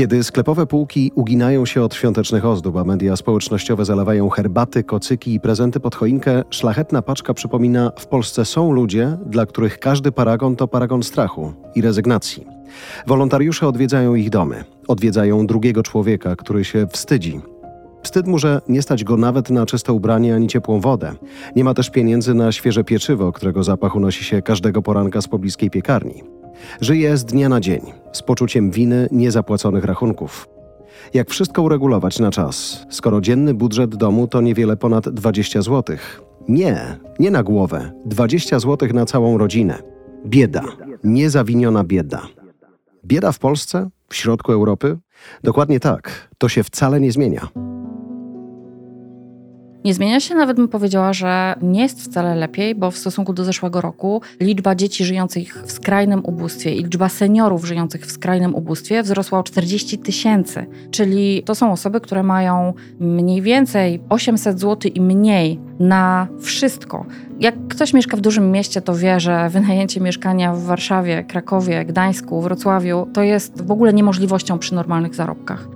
Kiedy sklepowe półki uginają się od świątecznych ozdób, a media społecznościowe zalewają herbaty, kocyki i prezenty pod choinkę, szlachetna paczka przypomina, w Polsce są ludzie, dla których każdy paragon to paragon strachu i rezygnacji. Wolontariusze odwiedzają ich domy, odwiedzają drugiego człowieka, który się wstydzi. Wstyd może nie stać go nawet na czyste ubranie ani ciepłą wodę. Nie ma też pieniędzy na świeże pieczywo, którego zapach unosi się każdego poranka z pobliskiej piekarni. Żyje z dnia na dzień, z poczuciem winy niezapłaconych rachunków. Jak wszystko uregulować na czas, skoro dzienny budżet domu to niewiele ponad 20 zł? Nie, nie na głowę. 20 zł na całą rodzinę. Bieda, niezawiniona bieda. Bieda w Polsce? W środku Europy? Dokładnie tak. To się wcale nie zmienia. Nie zmienia się, nawet bym powiedziała, że nie jest wcale lepiej, bo w stosunku do zeszłego roku liczba dzieci żyjących w skrajnym ubóstwie i liczba seniorów żyjących w skrajnym ubóstwie wzrosła o 40 tysięcy. Czyli to są osoby, które mają mniej więcej 800 zł i mniej na wszystko. Jak ktoś mieszka w dużym mieście, to wie, że wynajęcie mieszkania w Warszawie, Krakowie, Gdańsku, Wrocławiu to jest w ogóle niemożliwością przy normalnych zarobkach.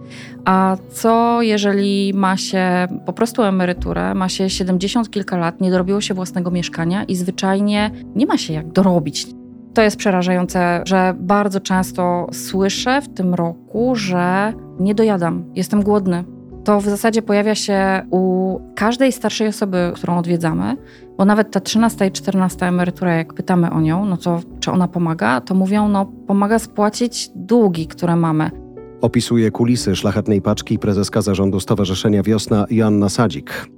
A co jeżeli ma się po prostu emeryturę, ma się 70 kilka lat, nie dorobiło się własnego mieszkania i zwyczajnie nie ma się jak dorobić? To jest przerażające, że bardzo często słyszę w tym roku, że nie dojadam, jestem głodny. To w zasadzie pojawia się u każdej starszej osoby, którą odwiedzamy, bo nawet ta 13 i 14 emerytura, jak pytamy o nią, no to czy ona pomaga, to mówią, no pomaga spłacić długi, które mamy. Opisuje kulisy szlachetnej paczki prezeska zarządu Stowarzyszenia Wiosna Joanna Sadzik.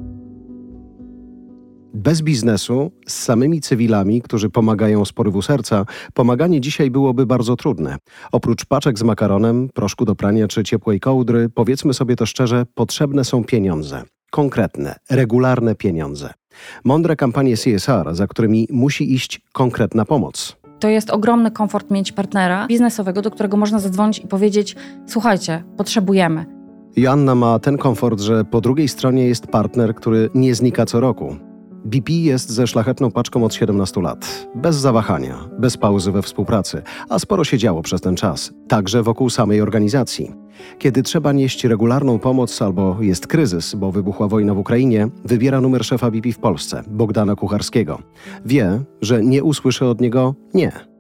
Bez biznesu, z samymi cywilami, którzy pomagają z porywu serca, pomaganie dzisiaj byłoby bardzo trudne. Oprócz paczek z makaronem, proszku do prania czy ciepłej kołdry, powiedzmy sobie to szczerze, potrzebne są pieniądze. Konkretne, regularne pieniądze. Mądre kampanie CSR, za którymi musi iść konkretna pomoc. To jest ogromny komfort mieć partnera biznesowego, do którego można zadzwonić i powiedzieć: Słuchajcie, potrzebujemy. Joanna ma ten komfort, że po drugiej stronie jest partner, który nie znika co roku. BP jest ze szlachetną paczką od 17 lat. Bez zawahania, bez pauzy we współpracy, a sporo się działo przez ten czas, także wokół samej organizacji. Kiedy trzeba nieść regularną pomoc albo jest kryzys, bo wybuchła wojna w Ukrainie, wybiera numer szefa BP w Polsce, Bogdana Kucharskiego. Wie, że nie usłyszy od niego nie.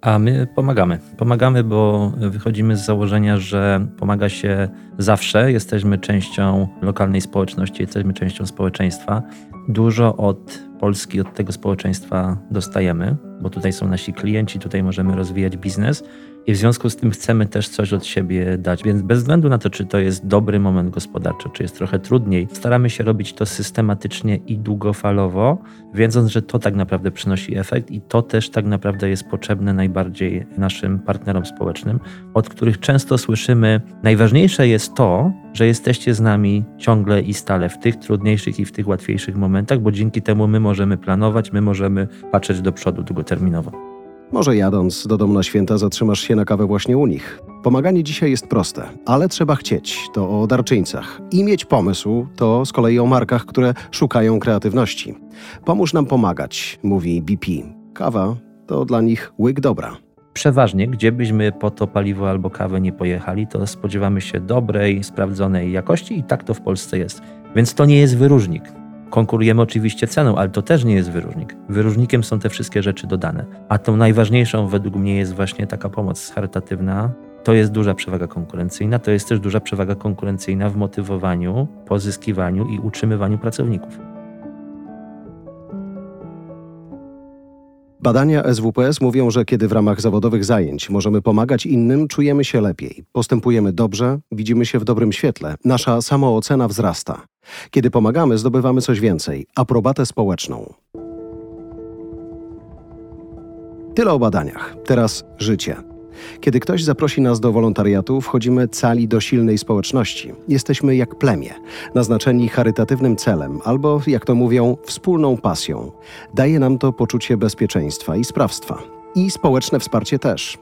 A my pomagamy. Pomagamy, bo wychodzimy z założenia, że pomaga się zawsze. Jesteśmy częścią lokalnej społeczności, jesteśmy częścią społeczeństwa. Dużo od Polski, od tego społeczeństwa dostajemy, bo tutaj są nasi klienci, tutaj możemy rozwijać biznes i w związku z tym chcemy też coś od siebie dać. Więc bez względu na to, czy to jest dobry moment gospodarczy, czy jest trochę trudniej, staramy się robić to systematycznie i długofalowo, wiedząc, że to tak naprawdę przynosi efekt i to też tak naprawdę jest potrzebne najbardziej naszym partnerom społecznym, od których często słyszymy, najważniejsze jest to, że jesteście z nami ciągle i stale w tych trudniejszych i w tych łatwiejszych momentach, bo dzięki temu my możemy planować, my możemy patrzeć do przodu długoterminowo. Może jadąc do domu na święta zatrzymasz się na kawę właśnie u nich. Pomaganie dzisiaj jest proste, ale trzeba chcieć, to o darczyńcach. I mieć pomysł, to z kolei o markach, które szukają kreatywności. Pomóż nam pomagać, mówi BP. Kawa to dla nich łyk dobra. Przeważnie, gdzie byśmy po to paliwo albo kawę nie pojechali, to spodziewamy się dobrej, sprawdzonej jakości i tak to w Polsce jest. Więc to nie jest wyróżnik. Konkurujemy oczywiście ceną, ale to też nie jest wyróżnik. Wyróżnikiem są te wszystkie rzeczy dodane. A tą najważniejszą według mnie jest właśnie taka pomoc charytatywna. To jest duża przewaga konkurencyjna, to jest też duża przewaga konkurencyjna w motywowaniu, pozyskiwaniu i utrzymywaniu pracowników. Badania SWPS mówią, że kiedy w ramach zawodowych zajęć możemy pomagać innym, czujemy się lepiej, postępujemy dobrze, widzimy się w dobrym świetle, nasza samoocena wzrasta. Kiedy pomagamy, zdobywamy coś więcej aprobatę społeczną. Tyle o badaniach. Teraz życie. Kiedy ktoś zaprosi nas do wolontariatu, wchodzimy cali do silnej społeczności. Jesteśmy jak plemię, naznaczeni charytatywnym celem albo, jak to mówią, wspólną pasją. Daje nam to poczucie bezpieczeństwa i sprawstwa. I społeczne wsparcie też.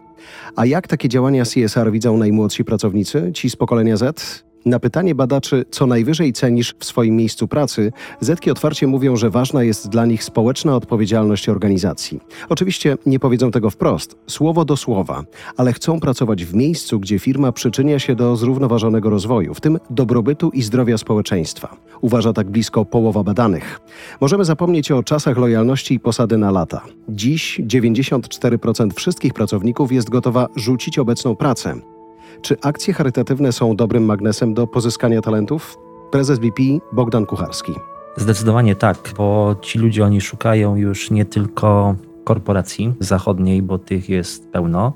A jak takie działania CSR widzą najmłodsi pracownicy, ci z pokolenia Z? Na pytanie badaczy, co najwyżej cenisz w swoim miejscu pracy, Zetki otwarcie mówią, że ważna jest dla nich społeczna odpowiedzialność organizacji. Oczywiście nie powiedzą tego wprost, słowo do słowa, ale chcą pracować w miejscu, gdzie firma przyczynia się do zrównoważonego rozwoju, w tym dobrobytu i zdrowia społeczeństwa. Uważa tak blisko połowa badanych. Możemy zapomnieć o czasach lojalności i posady na lata. Dziś 94% wszystkich pracowników jest gotowa rzucić obecną pracę. Czy akcje charytatywne są dobrym magnesem do pozyskania talentów? Prezes BP Bogdan Kucharski. Zdecydowanie tak, bo ci ludzie oni szukają już nie tylko korporacji zachodniej, bo tych jest pełno.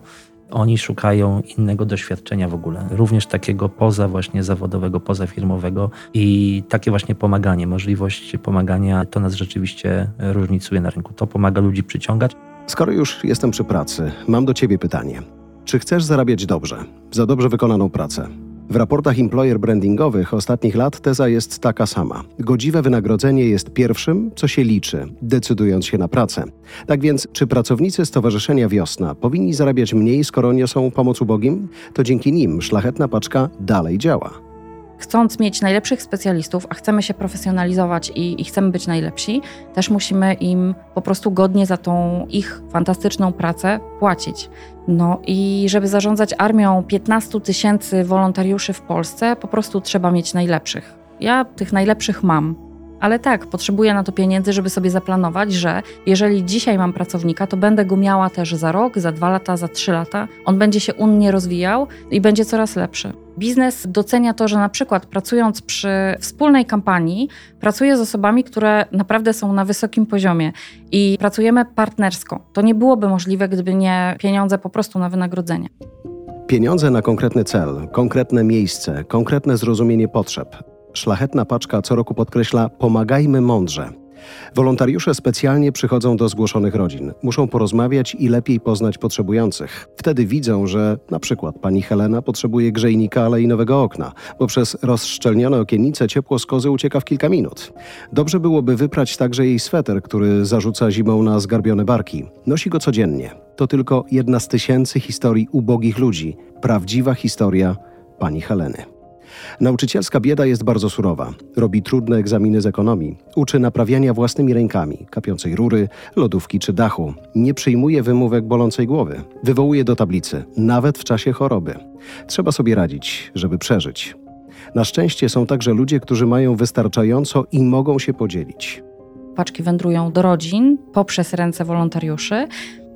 Oni szukają innego doświadczenia w ogóle, również takiego poza właśnie zawodowego, pozafirmowego i takie właśnie pomaganie, możliwość pomagania, to nas rzeczywiście różnicuje na rynku. To pomaga ludzi przyciągać. Skoro już jestem przy pracy, mam do Ciebie pytanie. Czy chcesz zarabiać dobrze, za dobrze wykonaną pracę? W raportach employer brandingowych ostatnich lat teza jest taka sama. Godziwe wynagrodzenie jest pierwszym, co się liczy, decydując się na pracę. Tak więc, czy pracownicy Stowarzyszenia Wiosna powinni zarabiać mniej, skoro niosą pomoc ubogim? To dzięki nim szlachetna paczka dalej działa chcąc mieć najlepszych specjalistów, a chcemy się profesjonalizować i, i, chcemy być najlepsi, też musimy im po prostu godnie za tą ich fantastyczną pracę płacić. No i żeby zarządzać armią 15 tysięcy wolontariuszy w Polsce, po prostu trzeba mieć najlepszych. Ja tych najlepszych mam. Ale tak, potrzebuję na to pieniędzy, żeby sobie zaplanować, że jeżeli dzisiaj mam pracownika, to będę go miała też za rok, za dwa lata, za trzy lata. On będzie się unnie rozwijał i będzie coraz lepszy. Biznes docenia to, że na przykład pracując przy wspólnej kampanii, pracuje z osobami, które naprawdę są na wysokim poziomie i pracujemy partnersko. To nie byłoby możliwe, gdyby nie pieniądze po prostu na wynagrodzenie. Pieniądze na konkretny cel, konkretne miejsce, konkretne zrozumienie potrzeb. Szlachetna paczka co roku podkreśla: pomagajmy mądrze. Wolontariusze specjalnie przychodzą do zgłoszonych rodzin. Muszą porozmawiać i lepiej poznać potrzebujących. Wtedy widzą, że na przykład pani Helena potrzebuje grzejnika, ale i nowego okna, bo przez rozszczelnione okiennice ciepło z kozy ucieka w kilka minut. Dobrze byłoby wyprać także jej sweter, który zarzuca zimą na zgarbione barki. Nosi go codziennie. To tylko jedna z tysięcy historii ubogich ludzi. Prawdziwa historia pani Heleny. Nauczycielska bieda jest bardzo surowa. Robi trudne egzaminy z ekonomii. Uczy naprawiania własnymi rękami, kapiącej rury, lodówki czy dachu. Nie przyjmuje wymówek bolącej głowy. Wywołuje do tablicy, nawet w czasie choroby. Trzeba sobie radzić, żeby przeżyć. Na szczęście są także ludzie, którzy mają wystarczająco i mogą się podzielić. Paczki wędrują do rodzin poprzez ręce wolontariuszy,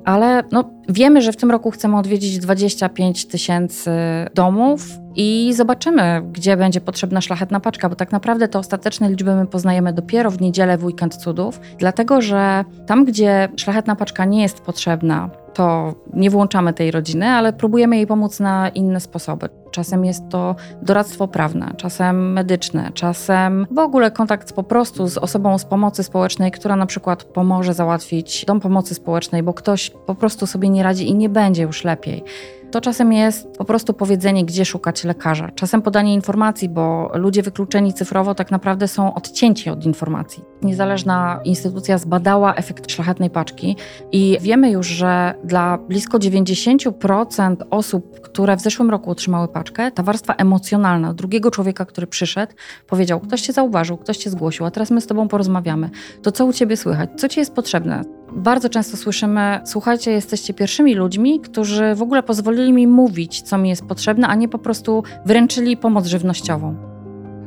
ale no, wiemy, że w tym roku chcemy odwiedzić 25 tysięcy domów i zobaczymy, gdzie będzie potrzebna szlachetna paczka, bo tak naprawdę te ostateczne liczby my poznajemy dopiero w niedzielę, w weekend cudów, dlatego że tam, gdzie szlachetna paczka nie jest potrzebna, to nie włączamy tej rodziny, ale próbujemy jej pomóc na inne sposoby. Czasem jest to doradztwo prawne, czasem medyczne, czasem w ogóle kontakt po prostu z osobą z pomocy społecznej, która na przykład pomoże załatwić dom pomocy społecznej, bo ktoś po prostu sobie nie radzi i nie będzie już lepiej. To czasem jest po prostu powiedzenie, gdzie szukać lekarza. Czasem podanie informacji, bo ludzie wykluczeni cyfrowo tak naprawdę są odcięci od informacji. Niezależna instytucja zbadała efekt szlachetnej paczki i wiemy już, że dla blisko 90% osób, które w zeszłym roku otrzymały paczkę, ta warstwa emocjonalna drugiego człowieka, który przyszedł, powiedział: Ktoś cię zauważył, ktoś cię zgłosił, a teraz my z tobą porozmawiamy. To co u ciebie słychać? Co ci jest potrzebne? Bardzo często słyszymy: Słuchajcie, jesteście pierwszymi ludźmi, którzy w ogóle pozwolili mi mówić, co mi jest potrzebne, a nie po prostu wręczyli pomoc żywnościową.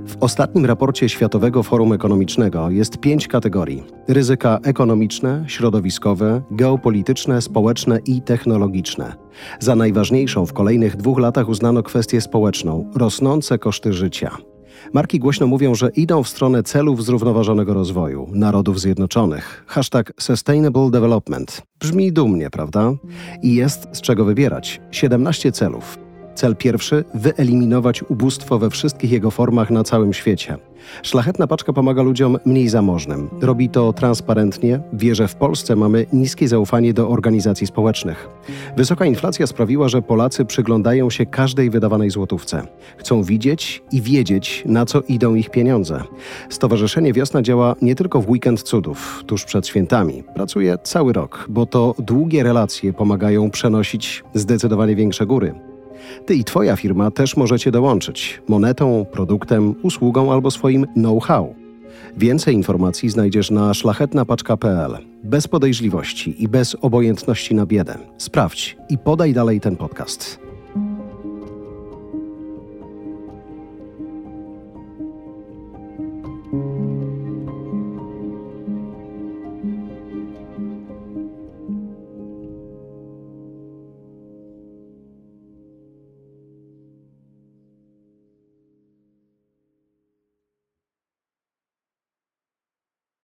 W ostatnim raporcie Światowego Forum Ekonomicznego jest pięć kategorii: ryzyka ekonomiczne, środowiskowe, geopolityczne, społeczne i technologiczne. Za najważniejszą w kolejnych dwóch latach uznano kwestię społeczną rosnące koszty życia. Marki głośno mówią, że idą w stronę celów zrównoważonego rozwoju Narodów Zjednoczonych. Hashtag Sustainable Development. Brzmi dumnie, prawda? I jest z czego wybierać. 17 celów. Cel pierwszy wyeliminować ubóstwo we wszystkich jego formach na całym świecie. Szlachetna paczka pomaga ludziom mniej zamożnym. Robi to transparentnie, wie, że w Polsce mamy niskie zaufanie do organizacji społecznych. Wysoka inflacja sprawiła, że Polacy przyglądają się każdej wydawanej złotówce. Chcą widzieć i wiedzieć, na co idą ich pieniądze. Stowarzyszenie Wiosna działa nie tylko w weekend cudów, tuż przed świętami. Pracuje cały rok, bo to długie relacje pomagają przenosić zdecydowanie większe góry. Ty i Twoja firma też możecie dołączyć monetą, produktem, usługą albo swoim know-how. Więcej informacji znajdziesz na szlachetnapaczka.pl. Bez podejrzliwości i bez obojętności na biedę. Sprawdź i podaj dalej ten podcast.